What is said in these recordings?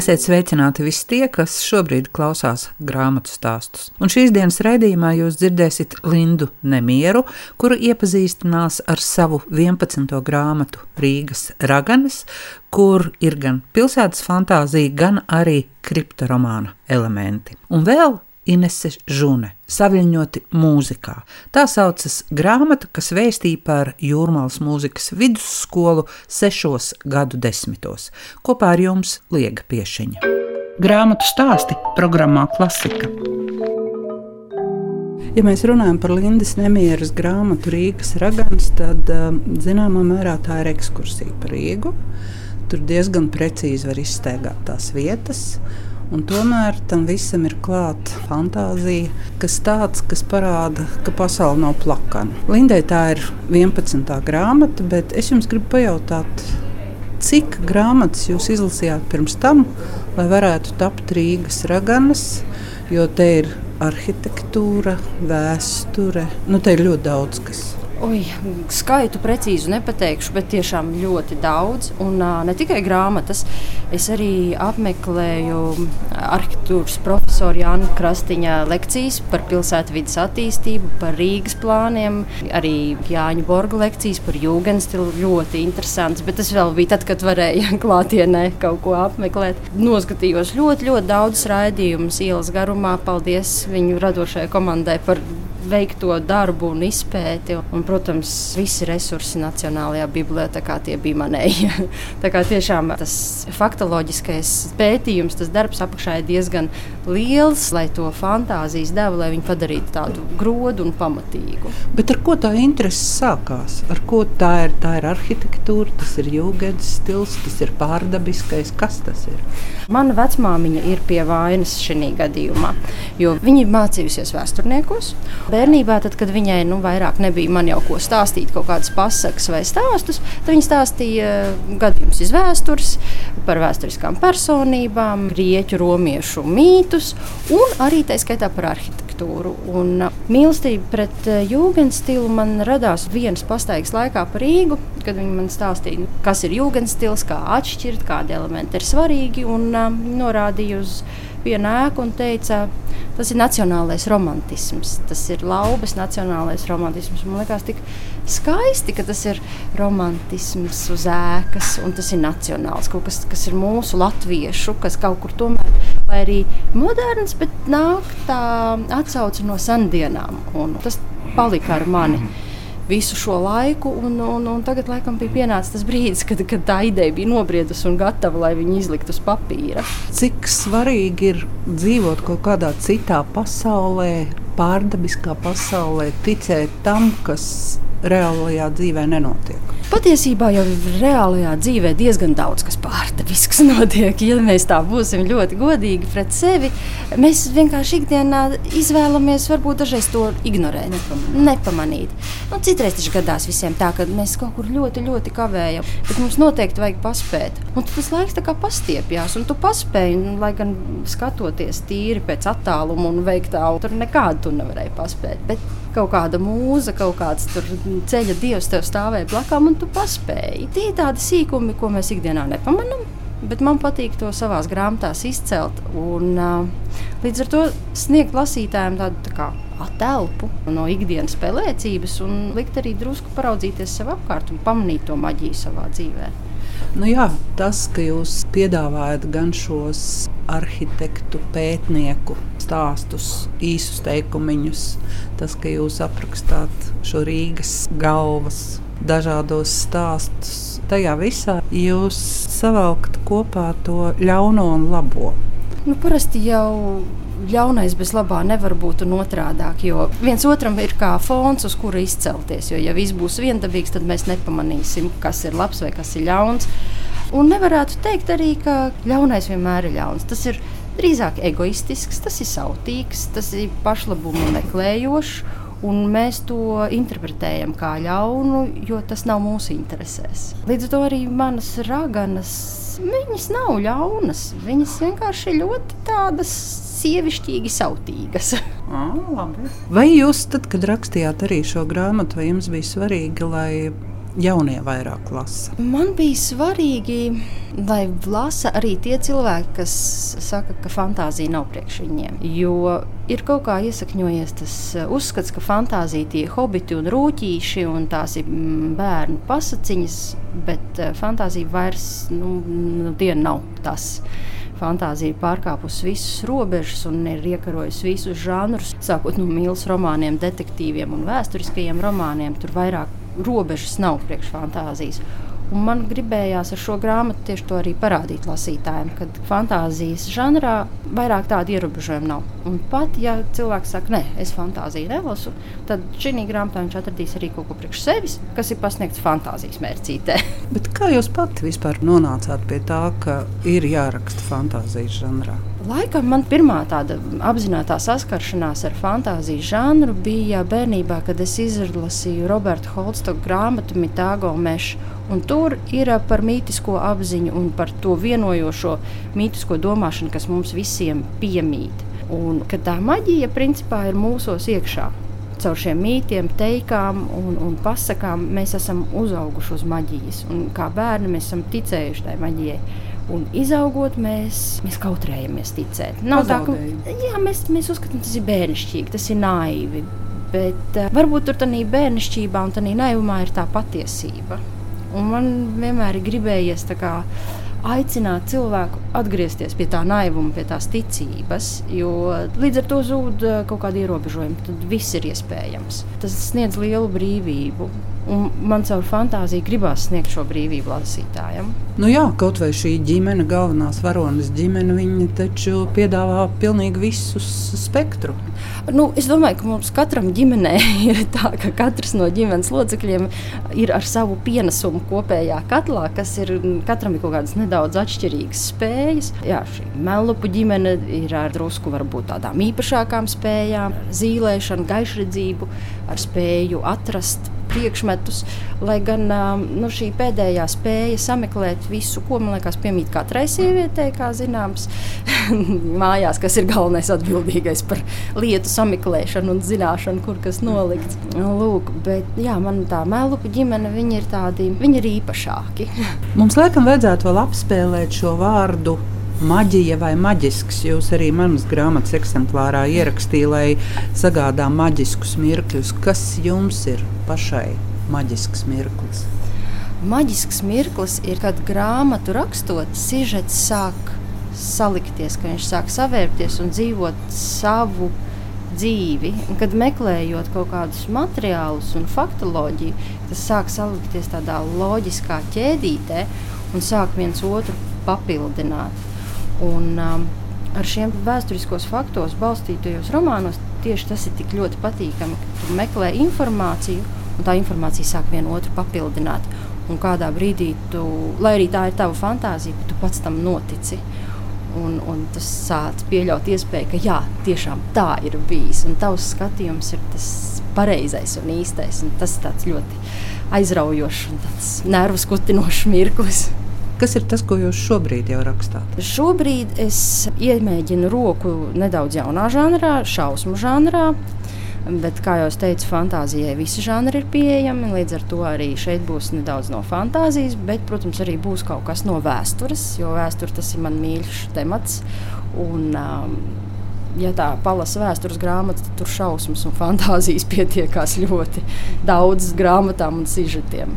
Esiet sveicināti visi tie, kas šobrīd klausās grāmatu stāstus. Un šīs dienas raidījumā jūs dzirdēsiet Lindu Nemieru, kuru iepazīstinās ar savu 11. grāmatu Rīgas Raganes, kur ir gan pilsētas fantāzija, gan arī kriptoromāna elementi. Un vēl Inese Žune, saviņoti mūzikā. Tā saucas grāmata, kas vēstīja par jūrmālas mūzikas vidusskolu sešos gadu desmitos. Kopā ar jums Liega Piešiņa. Grāmatu stāsti programmā Klasika. Ja mēs runājam par Lindas nemieras grāmatu Rīgas ragans, tad zināmā mērā tā ir ekskursija par Rīgu. Tur diezgan precīzi var izstaigāt tās vietas. Un tomēr tam visam ir klāta fantāzija, kas tāds, kas parāda, ka pasaule nav plakana. Lindai tā ir 11. grāmata, bet es jums gribu pajautāt, cik grāmatas jūs izlasījāt pirms tam, lai varētu tapt Rīgas raganas, jo te ir arhitektūra, vēsture, nu te ir ļoti daudz kas. Ui, skaitu precīzi nepateikšu, bet tiešām ļoti daudz. Un uh, ne tikai grāmatas, es arī apmeklēju arhitektūras profesoru Jānu Krastiņa lekcijas par pilsētvidas attīstību, par Rīgas plāniem, arī Jāņa Borga lekcijas par jūgenstilu. Ļoti interesants, bet tas vēl bija tad, kad varēja klātienē kaut ko apmeklēt. Noskatījos ļoti, ļoti daudz raidījumus ielas garumā. Paldies viņu radošajai komandai par veikto darbu un izpēti. Un, protams, visi resursi Nacionālajā bibliotekā tie bija manēji. Tā kā tiešām tas faktoloģiskais pētījums, tas darbs apakšā ir diezgan liels, lai to fantāzijas devu, lai viņi padarītu tādu grodu un pamatīgu. Bet ar ko tā interese sākās? Ar ko tā ir? Tā ir arhitektūra, tas ir jūgas stils, tas ir pārdabiskais. Kas tas ir? Mana vecmāmiņa ir pie vainas šajā gadījumā, jo viņa ir mācījusies vēsturniekos. Bērnībā, tad, kad viņai nu, vairāk nebija man jau ko stāstīt, kaut kādas pasakas vai stāstus, tad viņa stāstīja gadījumus iz vēstures, par vēsturiskām personībām, grieķu, romiešu mītus un arī tā skaitā par arhitektūru. Un mīlestība pret jūgenstilu man radās vienas pastaigas laikā par Rīgu, kad viņi man stāstīja, kas ir jūgenstils, kā atšķirt, kādi elementi ir svarīgi un um, norādīja uz vienu ēku un teica, tas ir nacionālais romantisms. Tas ir laubas nacionālais romantisms. Man liekas, tik skaisti, ka tas ir romantisms uz ēkas un tas ir nacionāls. Kaut kas, kas ir mūsu latviešu, kas kaut kur tomēr, lai arī moderns, bet nāk tā atsauce no sendienām. Un tas palika ar mani. -hmm visu šo laiku. Un, un, un tagad laikam bija pienācis tas brīdis, kad, kad tā ideja bija nobriedusi un gatava, lai viņi izliktu uz papīra. Cik svarīgi ir dzīvot kaut kādā citā pasaulē, pārdabiskā pasaulē, ticēt tam, kas reālajā dzīvē nenotiek. Patiesībā jau reālajā dzīvē diezgan daudz kas pārdabisks notiek. Ja mēs tā būsim ļoti godīgi pret sevi, mēs vienkārši ikdienā izvēlamies varbūt dažreiz to ignorēt, nepamanīt. nepamanīt. Nu, citreiz tas gadās visiem tā, ka mēs kaut kur ļoti, ļoti kavējam, bet mums noteikti vajag paspēt. Un tas laiks tā kā pastiepjas, un tu paspēji, un, lai gan skatoties tīri pēc attāluma un veiktā, tur nekādu tu nevarēji paspēt. Bet kaut kāda mūza, kaut kāds ceļa dievs tev stāvēja blakām, un tu paspēji. Tie ir tādi sīkumi, ko mēs ikdienā nepamanām. Bet man patīk to savā grāmatās izcelt un uh, līdz ar to sniegt lasītājiem tādu tā kā attēlpu no ikdienas spēlēcības un likt arī drusku paraudzīties sev apkārt un pamanīt to maģiju savā dzīvēm. Nu jā, tas, ka jūs piedāvājat gan šos arhitektu, pētnieku stāstus, īsus teikumiņus, tas, ka jūs aprakstāt šo Rīgas galvas dažādos stāstus, tajā visā jūs savalkat kopā to ļauno un labo. Nu, parasti jau ļaunais bez labā nevar būt un otrādāk. Jo viens otram ir kā fons, uz kura izcelties. Jo, ja viss būs viendabīgs, tad mēs nepamanīsim, kas ir labs vai kas ir ļauns. Un nevarētu teikt arī, ka ļaunais vienmēr ir ļauns. Tas ir drīzāk egoistisks, tas ir sautīgs, tas ir pašlabumu meklējošs. Un mēs to interpretējam kā ļaunu, jo tas nav mūsu interesēs. Līdz ar to arī manas raganas, viņas nav ļaunas. Viņas vienkārši ļoti tādas sievišķīgi sautīgas. Ah, labi. vai jūs, tad, kad rakstījāt arī šo grāmatu, vai jums bija svarīgi, lai jaunie vairāk lasa? Man bija svarīgi, lai lasa arī tie cilvēki, kas saka, ka fantāzija nav priekš viņiem. Jo ir kaut kā iesakņojies tas uh, uzskats, ka fantāzija tie hobiti un rūtīši, un tās ir mm, bērnu pasakiņas, bet uh, fantāzija vairs nu, nu, nav tas fantāzija pārkāpusi visas robežas un ir iekarojusi visus žanrus, sākot no mīlestības romāniem, detektīviem un vēsturiskajiem romāniem. Tur vairāk robežas nav priekš fantāzijas. Un man gribējās ar šo grāmatu tieši to arī parādīt lasītājiem, ka fantāzijas žanrā vairāk tādu ierobežojumu nav. Un pat ja cilvēks saka, nē, es fantāziju nelasu, tad šī grāmatā viņš atradīs arī kaut ko priekš sevis, kas ir pasniegts fantāzijas mērcītē. Kā jūs pati vispār nonācāt pie tā, ka ir jāraksta fantāzijas žanrā? Laikam man pirmā tāda apzināta saskaršanās ar fantāzijas žanru bija bērnībā, kad es izlasīju Roberta Holstoka grāmatu Mitāgo Mešu. Tur ir par mītisko apziņu un par to vienojošo mītisko domāšanu, kas mums visiem piemīt. Un ka tā maģija principā ir mūsos iekšā. Caur šiem mītiem, teikām un, un pasakām mēs esam uzauguši uz maģijas. Un kā bērni mēs esam ticējuši tai maģijai. Un izaugot, mēs, mēs kautrējamies ticēt. Nav tā, ka jā, mēs, mēs uzskatām, tas ir bērnišķīgi, tas ir naivi. Bet uh, varbūt tur tādā bērnišķībā un tādā naivumā ir tā patiesība. Un man vienmēr ir gribējies kā, aicināt cilvēku atgriezties pie tā naivuma, pie tās ticības, jo līdz ar to zūd eh, kaut kāda ierobežojuma. Tad viss ir iespējams. Tas sniedz lielu brīvību. Man caur fantāziju gribās sniegt šo brīvību lasītājam. Nu jā, kaut vai šī ģimene, galvenās varonas ģimene, viņi taču piedāvā pilnīgi visu spektru. Nu, es domāju, ka mums katram ģimenē ir tā, ka katrs no ģimenes locekļiem ir ar savu pienesumu kopējā katlā, kas ir katram ir kaut kādas nedaudz atšķirīgas spējas. Jā, šī melupu ģimene ir ar drusku varbūt tādām īpašākām spējām, zīlēšanu, gaišredzību, ar spēju atrast priekšmetus, lai gan nu, šī pēdējā spēja sameklēt visu, ko man liekas, piemīt katrai sievietei, kā zināms, mājās, kas ir galvenais atbildīgais par lietu sameklēšanu un zināšanu, kur kas nolikts. Lūk, bet jā, man tā mēlupa ģimene, viņi ir tādi, viņi ir īpašāki. Mums laikam vajadzētu vēl apspēlēt šo vārdu maģija vai maģisks. Jūs arī manas grāmatas eksemplārā ierakstījāt, lai sagādā maģiskus mirkļus. Kas jums ir pašai maģisks mirklis? Maģisks mirklis ir, kad grāmatu rakstot, sižets sāk salikties, ka viņš sāk savērties un dzīvot savu dzīvi. Un, kad meklējot kaut kādus materiālus un faktoloģiju, tas sāk salikties tādā loģiskā ķēdītē un sāk viens otru papildināt. Un, um, ar šiem vēsturiskos faktos balstītajos romānos tieši tas ir tik ļoti patīkami, ka tu meklē informāciju, un tā informācija sāk vienu otru papildināt. Un kādā brīdī, tu, lai arī tā ir tava fantāzija, tu pats tam notici. Un, un tas sāc pieļaut iespēju, ka jā, tiešām tā ir bijis. Un tavs skatījums ir tas pareizais un īstais. Un tas ir ļoti aizraujošs un nervus kutinošs mirklis. Kas ir tas, ko jūs šobrīd jau rakstāt? Šobrīd es iemēģinu roku nedaudz jaunā žanrā, šausmu žanrā. Bet, kā jau teicu, fantāzijai visi žanri ir pieejami. Līdz ar to arī šeit būs nedaudz no fantāzijas, bet, protams, arī būs kaut kas no vēstures, jo vēsture tas ir mans mīļš temats. Un, um, ja tā palasa vēstures grāmatu, tad tur šausmas un fantāzijas pietiekās ļoti daudz grāmatām un sižetiem.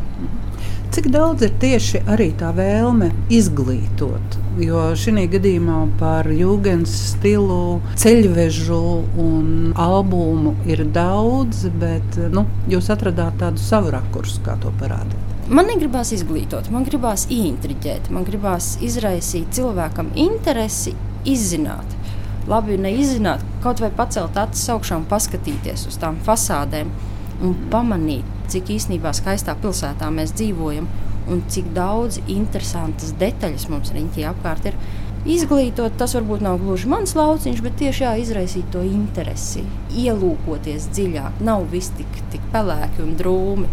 Cik daudz ir tieši arī tā vēlme izglītot? Jo šī gadījumā par jūgens stilu, ceļvežu un albumu ir daudz, bet nu, jūs atradāt tādu savu rakursu, kā to parādīt. Man negribās izglītot, man gribās ieintriģēt, man gribās izraisīt cilvēkam interesi, izzināt. Labi, neizzināt, kaut vai pacelt acis augšā un paskatīties uz tām fasādēm un pamanīt, cik īstenībā skaistā pilsētā mēs dzīvojam un cik daudz interesantas detaļas mums riņķī apkārt ir. Izglītot, tas varbūt nav gluži mans lauciņš, bet tieši jā, izraisīt to interesi, ielūkoties dziļāk. Nav viss tik, tik pelēki un drūmi.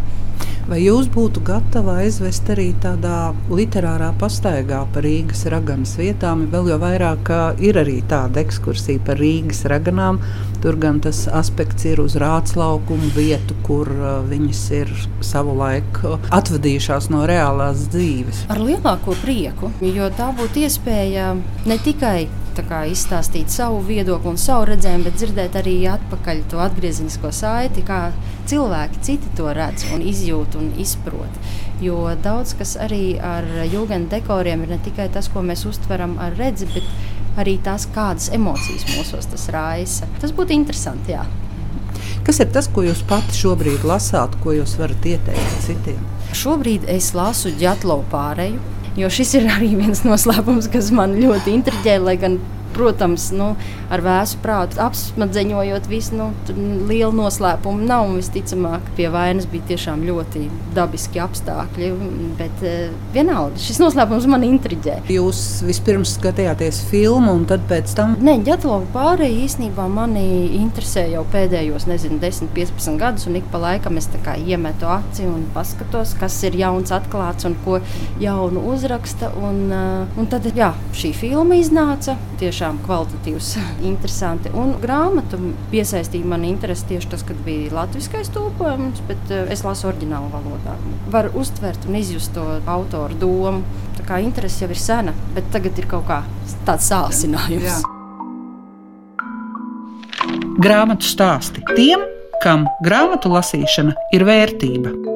Vai jūs būtu gatava aizvest arī tādā literārā pastaigā par Rīgas raganas vietām? Vēl jau vairāk ir arī tāda ekskursija par Rīgas raganām. Tur gan tas aspekts ir uz rāts laukumu vietu, kur viņas ir savu laiku atvadījušās no reālās dzīves. Ar lielāko prieku, jo tā būtu iespēja ne tikai kā, izstāstīt savu viedokli un savu redzējumu, bet dzirdēt arī atpakaļ to atgriezenisko saiti, kā cilvēki citi to redz un izjūt un izprot. Jo daudz kas arī ar jūgas dekoriem ir ne tikai tas, ko mēs uztveram ar redzi, bet arī tās, kādas emocijas mūsos tas raisa. Tas būtu interesanti. Jā. Kas ir tas, ko jūs pati šobrīd lasāt, ko jūs varat ieteikt citiem? Šobrīd es lasu Džatlovu pārēju Jo šis ir arī viens noslēpums, kas man ļoti intriģē, lai gan protams, nu, ar vēsu prātu apsmadzeņojot visu, nu, liela noslēpuma nav. Visticamāk, pie vainas bija tiešām ļoti dabiski apstākļi. Bet uh, vienalga, šis noslēpums man intriģē. Jūs vispirms skatījāties filmu, un tad pēc tam? Nē, Ģetlova pārējai īstenībā mani interesē jau pēdējos, nezinu, 10, 15 gadus, un ik pa laikam es iemetu aci un paskatos, kas ir jauns atklāts un ko jaunu uzraksta. Un, uh, un tad, jā, šī filma iznāca. Tieši tiešām kvalitatīvs, interesanti. Un grāmatu piesaistīja man interesi tieši tas, kad bija latviskais tulkojums, bet eh, es lasu oriģinālu valodā. Var uztvert un izjust to autoru domu. Tā kā interese jau ir sena, bet tagad ir kaut kā tāds sācinājums. Jā. Grāmatu stāsti tiem, kam grāmatu lasīšana ir vērtība.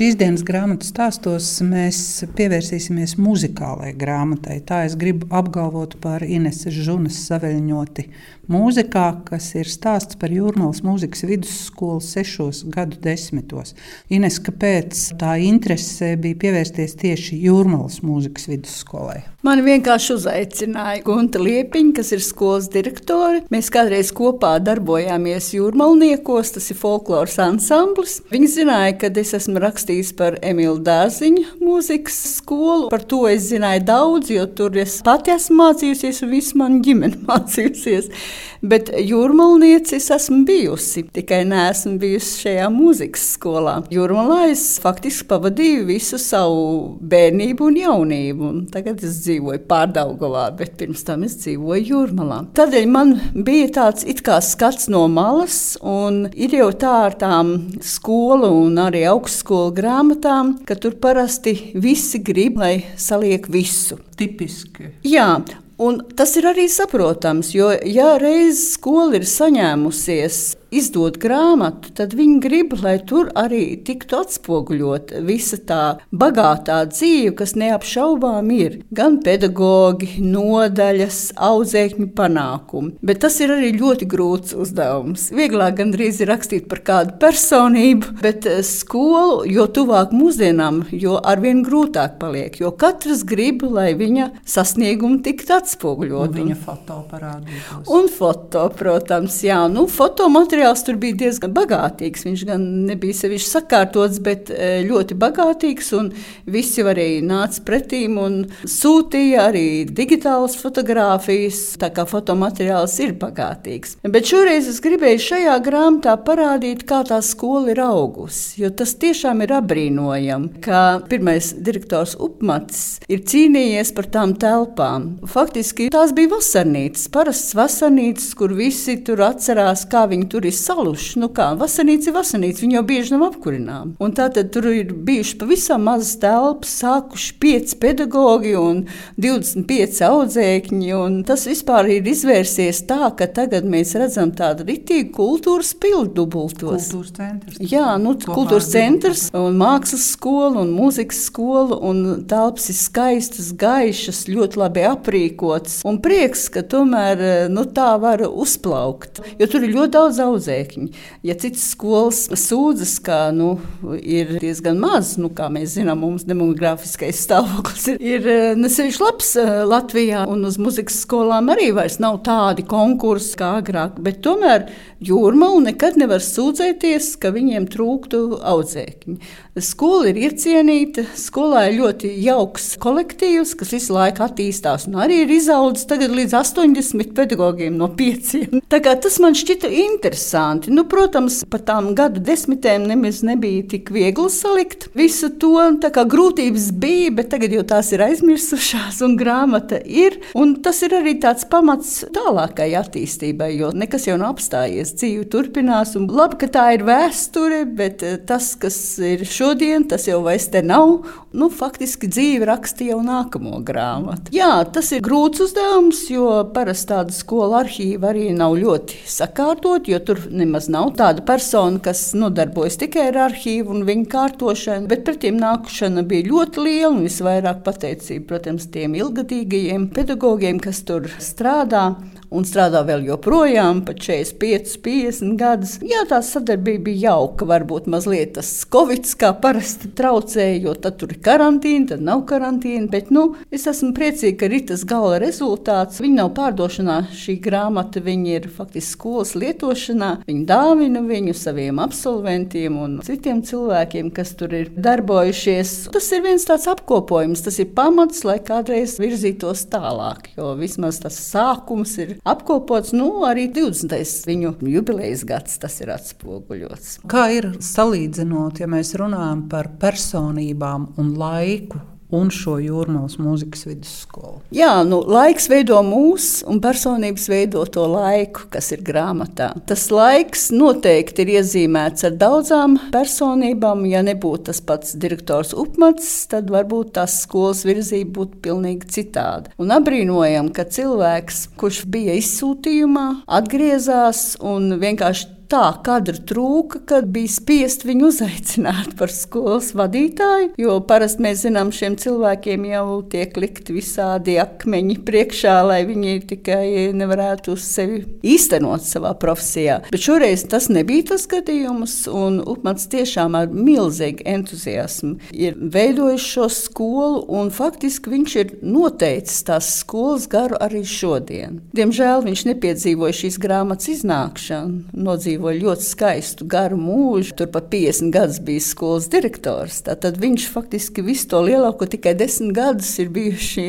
Šīs dienas grāmatu stāstos mēs pievērsīsimies muzikālajai grāmatai. Tā es gribu apgalvot par Ineses Žunas saveļņoti mūzikā, kas ir stāsts par Jūrmālas mūzikas vidusskolu sešos gadu desmitos. Ines, kāpēc tā interese bija pievērsties tieši Jūrmālas mūzikas vidusskolai? Mani vienkārši uzaicināja Gunta Liepiņa, kas ir skolas direktore. Mēs kādreiz kopā darbojāmies Jūrmalniekos, tas ir folkloras ansamblis. Viņi zināja, ka es esmu rakstījis par Emilu Dārziņu mūzikas skolu. Par to es zināju daudz, jo tur es pati esmu mācījusies un visu manu ģimeni mācījusies. Bet jūrmalniecis esmu bijusi, tikai neesmu bijusi šajā mūzikas skolā. Jūrmalā es faktiski pavadīju visu savu bērnību un jaunību. Un tagad es dzīvoju Pārdaugavā, bet pirms tam es dzīvoju Jūrmalā. Tādēļ man bija tāds it kā skats no malas, un ir jau tā ar tām skolu un arī augstskolu grāmatām, ka tur parasti visi grib, lai saliek visu. Tipiski. Jā, Un tas ir arī saprotams, jo ja reiz skola ir saņēmusies izdod grāmatu, tad viņi grib, lai tur arī tiktu atspoguļot visa tā bagātā dzīve, kas neapšaubām ir. Gan pedagoģi, nodaļas, audzēkņu panākumi. Bet tas ir arī ļoti grūts uzdevums. Vieglāk gandrīz ir rakstīt par kādu personību, bet eh, skolu, jo tuvāk mūsdienām, jo arvien grūtāk paliek. Jo katrs grib, lai viņa sasniegumi tiktu atspoguļot. Viņa foto parādītos. Un foto, protams, jā, nu, fotomateriāli materiāls tur bija diezgan bagātīgs. Viņš gan nebija sevišķi sakārtots, bet e, ļoti bagātīgs. Visi arī nāca pretīm un sūtīja arī digitālas fotogrāfijas. Tā kā fotomateriāls ir bagātīgs. Bet šoreiz es gribēju šajā grāmatā parādīt, kā tā skola ir augusi. Jo tas tiešām ir apbrīnojami, ka pirmais direktors Upmats ir cīnījies par tām telpām. Faktiski tās bija vasarnīcas, parastas vasarnīcas, kur visi tur atcerās, kā viņi tur ir saluši. Nu kā, vasarnīca ir vasarnīca, viņi jau bieži nav apkurināmi. Un tā tad tur ir bijuši pavisam mazas telpas, sākuši pieci pedagoģi un 25 audzēkņi. Un tas vispār ir izvērsies tā, ka tagad mēs redzam tādu ritīgu kultūras pildu dubultos. Kultūras centrs. Jā, nu, kultūras centrs un mākslas skola un mūzikas skola un telpas ir skaistas, gaišas, ļoti labi aprīkotas. Un prieks, ka tomēr nu, tā var uzplaukt, jo tur ir ļoti daudz audzēkņu audzēkņi. Ja citas skolas sūdzas, ka nu, ir diezgan maz, nu, kā mēs zinām, mums demogrāfiskais stāvoklis ir, ir eh, nesevišķi labs eh, Latvijā, un uz muzikas skolām arī vairs nav tādi konkursi kā agrāk, bet tomēr jūrmālu nekad nevar sūdzēties, ka viņiem trūktu audzēkņi. Skola ir iecienīta, skolā ir ļoti jauks kolektīvs, kas visu laiku attīstās un arī ir izaudzis tagad līdz 80 pedagogiem no 5. Tā kā tas man šķita interesanti interesanti. Nu, protams, par tām gadu desmitēm nemaz nebija tik viegli salikt visu to. Grūtības bija, bet tagad jau tās ir aizmirsušās, un grāmata ir. Un tas ir arī tāds pamats tālākai attīstībai, jo nekas jau nav apstājies. Dzīve turpinās, un labi, ka tā ir vēsture, bet eh, tas, kas ir šodien, tas jau vairs te nav. Nu, faktiski dzīve raksta jau nākamo grāmatu. Jā, tas ir grūts uzdevums, jo parasti tāda skola arhīva arī nav ļoti sakārtot, jo tur nemaz nav tāda persona, kas nodarbojas tikai ar arhīvu un viņa kārtošanu. Bet pretim nākšana bija ļoti liela un visvairāk pateicība, protams, tiem ilgadīgajiem pedagogiem, kas tur strādā un strādā vēl joprojām, pat 45, 50 gadus. Jā, tā sadarbība bija jauka. Varbūt mazliet tas Covid kā parasti traucēja, jo tad tur ir karantīna, tad nav karantīna. Bet nu, es esmu priecīga, ka ir tas gala rezultāts. Viņa nav pārdošanā, šī grāmata, viņa ir faktiski skolas lietošanā. Viņa dāvina viņu saviem absolventiem un citiem cilvēkiem, kas tur ir darbojušies. Tas ir viens tāds apkopojums, tas ir pamats, lai kādreiz virzītos tālāk, jo vismaz tas sākums ir apkopots. Nu, arī 20. viņu jubilejas gads tas ir atspoguļots. Kā ir salīdzinot, ja mēs runājam par personībām un laiku? Un šo jūrmālas mūzikas vidusskolu. Jā, nu, laiks veido mūsu, un personības veido to laiku, kas ir grāmatā. Tas laiks noteikti ir iezīmēts ar daudzām personībām. Ja nebūtu tas pats direktors Upmats, tad varbūt tās skolas virzība būtu pilnīgi citāda. Un apbrīnojam, ka cilvēks, kurš bija izsūtījumā, atgriezās un vienkārši tā kadra trūka, kad bija spiest viņu uzaicināt par skolas vadītāju. Jo parasti mēs zinām, šiem cilvēkiem jau tiek likt visādi akmeņi priekšā, lai viņi tikai nevarētu uz sevi īstenot savā profesijā. Bet šoreiz tas nebija tas gadījums, un Upmats tiešām ar milzīgu entuziasmu ir veidojis šo skolu, un faktiski viņš ir noteicis tās skolas garu arī šodien. Diemžēl viņš nepiedzīvoja šīs grāmatas iznākšanu, nodzīvoja piedzīvoja ļoti skaistu, garu mūžu. Tur pa 50 gadus bija skolas direktors. Tad viņš faktiski visu to lielāko, tikai 10 gadus ir bijuši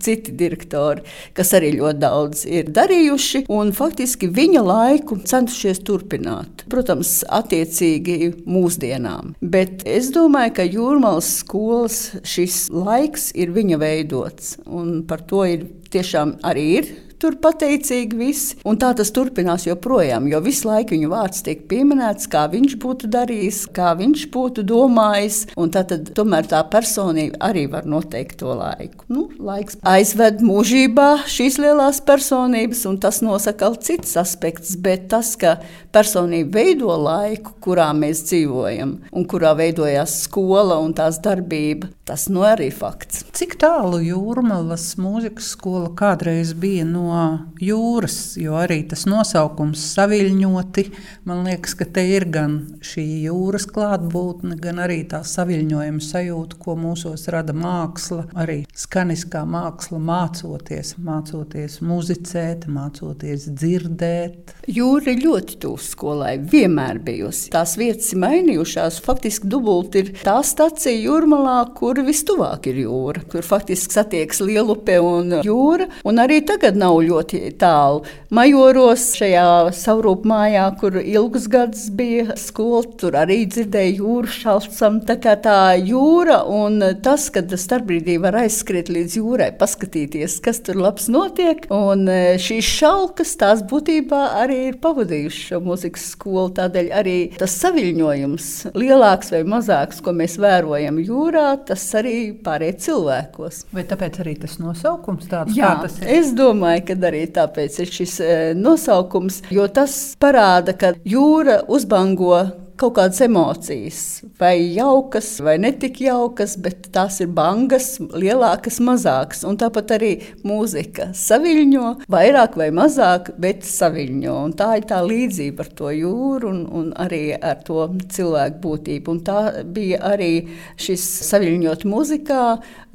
citi direktori, kas arī ļoti daudz ir darījuši un faktiski viņa laiku centušies turpināt. Protams, attiecīgi mūsdienām. Bet es domāju, ka Jūrmālas skolas šis laiks ir viņa veidots un par to ir tiešām arī ir tur pateicīgi visi. Un tā tas turpinās joprojām, jo visu laiku viņa vārds tiek pieminēts, kā viņš būtu darījis, kā viņš būtu domājis. Tad, tad tomēr tā personība arī var noteikt to laiku. Nu, laiks aizved mūžībā šīs lielās personības, un tas nosaka cits aspekts. Bet tas, ka personība veido laiku, kurā mēs dzīvojam, un kurā veidojās skola un tās darbība, tas nu arī fakts. Cik tālu jūrmalas mūzikas skola kādreiz bija no jūras, jo arī tas nosaukums saviļņoti, man liekas, ka te ir gan šī jūras klātbūtne, gan arī tā saviļņojuma sajūta, ko mūsos rada māksla, arī skaniskā māksla mācoties, mācoties muzicēt, mācoties dzirdēt. Jūra ir ļoti tuvu skolai, vienmēr bijusi. Tās vietas ir mainījušās, faktiski dubult ir tā stacija jūrmalā, kur vistuvāk ir jūra, kur faktiski satiekas Lielupe un jūra, un arī tagad nav ļoti tālu. Majoros šajā savrūpmājā, kur ilgus gadus bija skola, tur arī dzirdēja jūru šalcam. Tā kā tā jūra un tas, kad starpbrīdī var aizskriet līdz jūrai, paskatīties, kas tur labs notiek. Un e, šīs šalkas tās būtībā arī ir pavadījušas šo mūzikas skolu. Tādēļ arī tas saviņojums, lielāks vai mazāks, ko mēs vērojam jūrā, tas arī pārējie cilvēkos. Vai tāpēc arī tas nosaukums tāds? Ir? Es domāju, ka arī tāpēc ir šis e, nosaukums, jo tas parāda, ka jūra uzbango kaut kādas emocijas, vai jaukas, vai netik jaukas, bet tās ir bangas, lielākas, mazākas. Un tāpat arī mūzika saviņo, vairāk vai mazāk, bet saviņo. Un tā ir tā līdzība ar to jūru un, un arī ar to cilvēku būtību. Un tā bija arī šis saviņot mūzikā,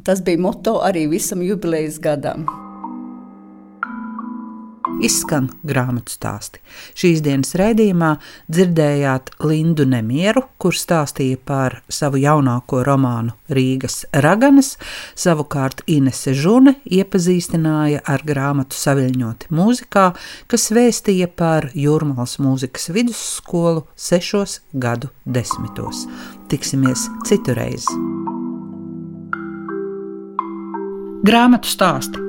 tas bija moto arī visam jubilejas gadam. Izskan grāmatu stāsti. Šīs dienas raidījumā dzirdējāt Lindu Nemieru, kur stāstīja par savu jaunāko romānu Rīgas raganas. Savukārt Inese Žune iepazīstināja ar grāmatu Saviļņoti mūzikā, kas vēstīja par Jūrmālas mūzikas vidusskolu sešos gadu desmitos. Tiksimies citurreiz! Grāmatu stāsti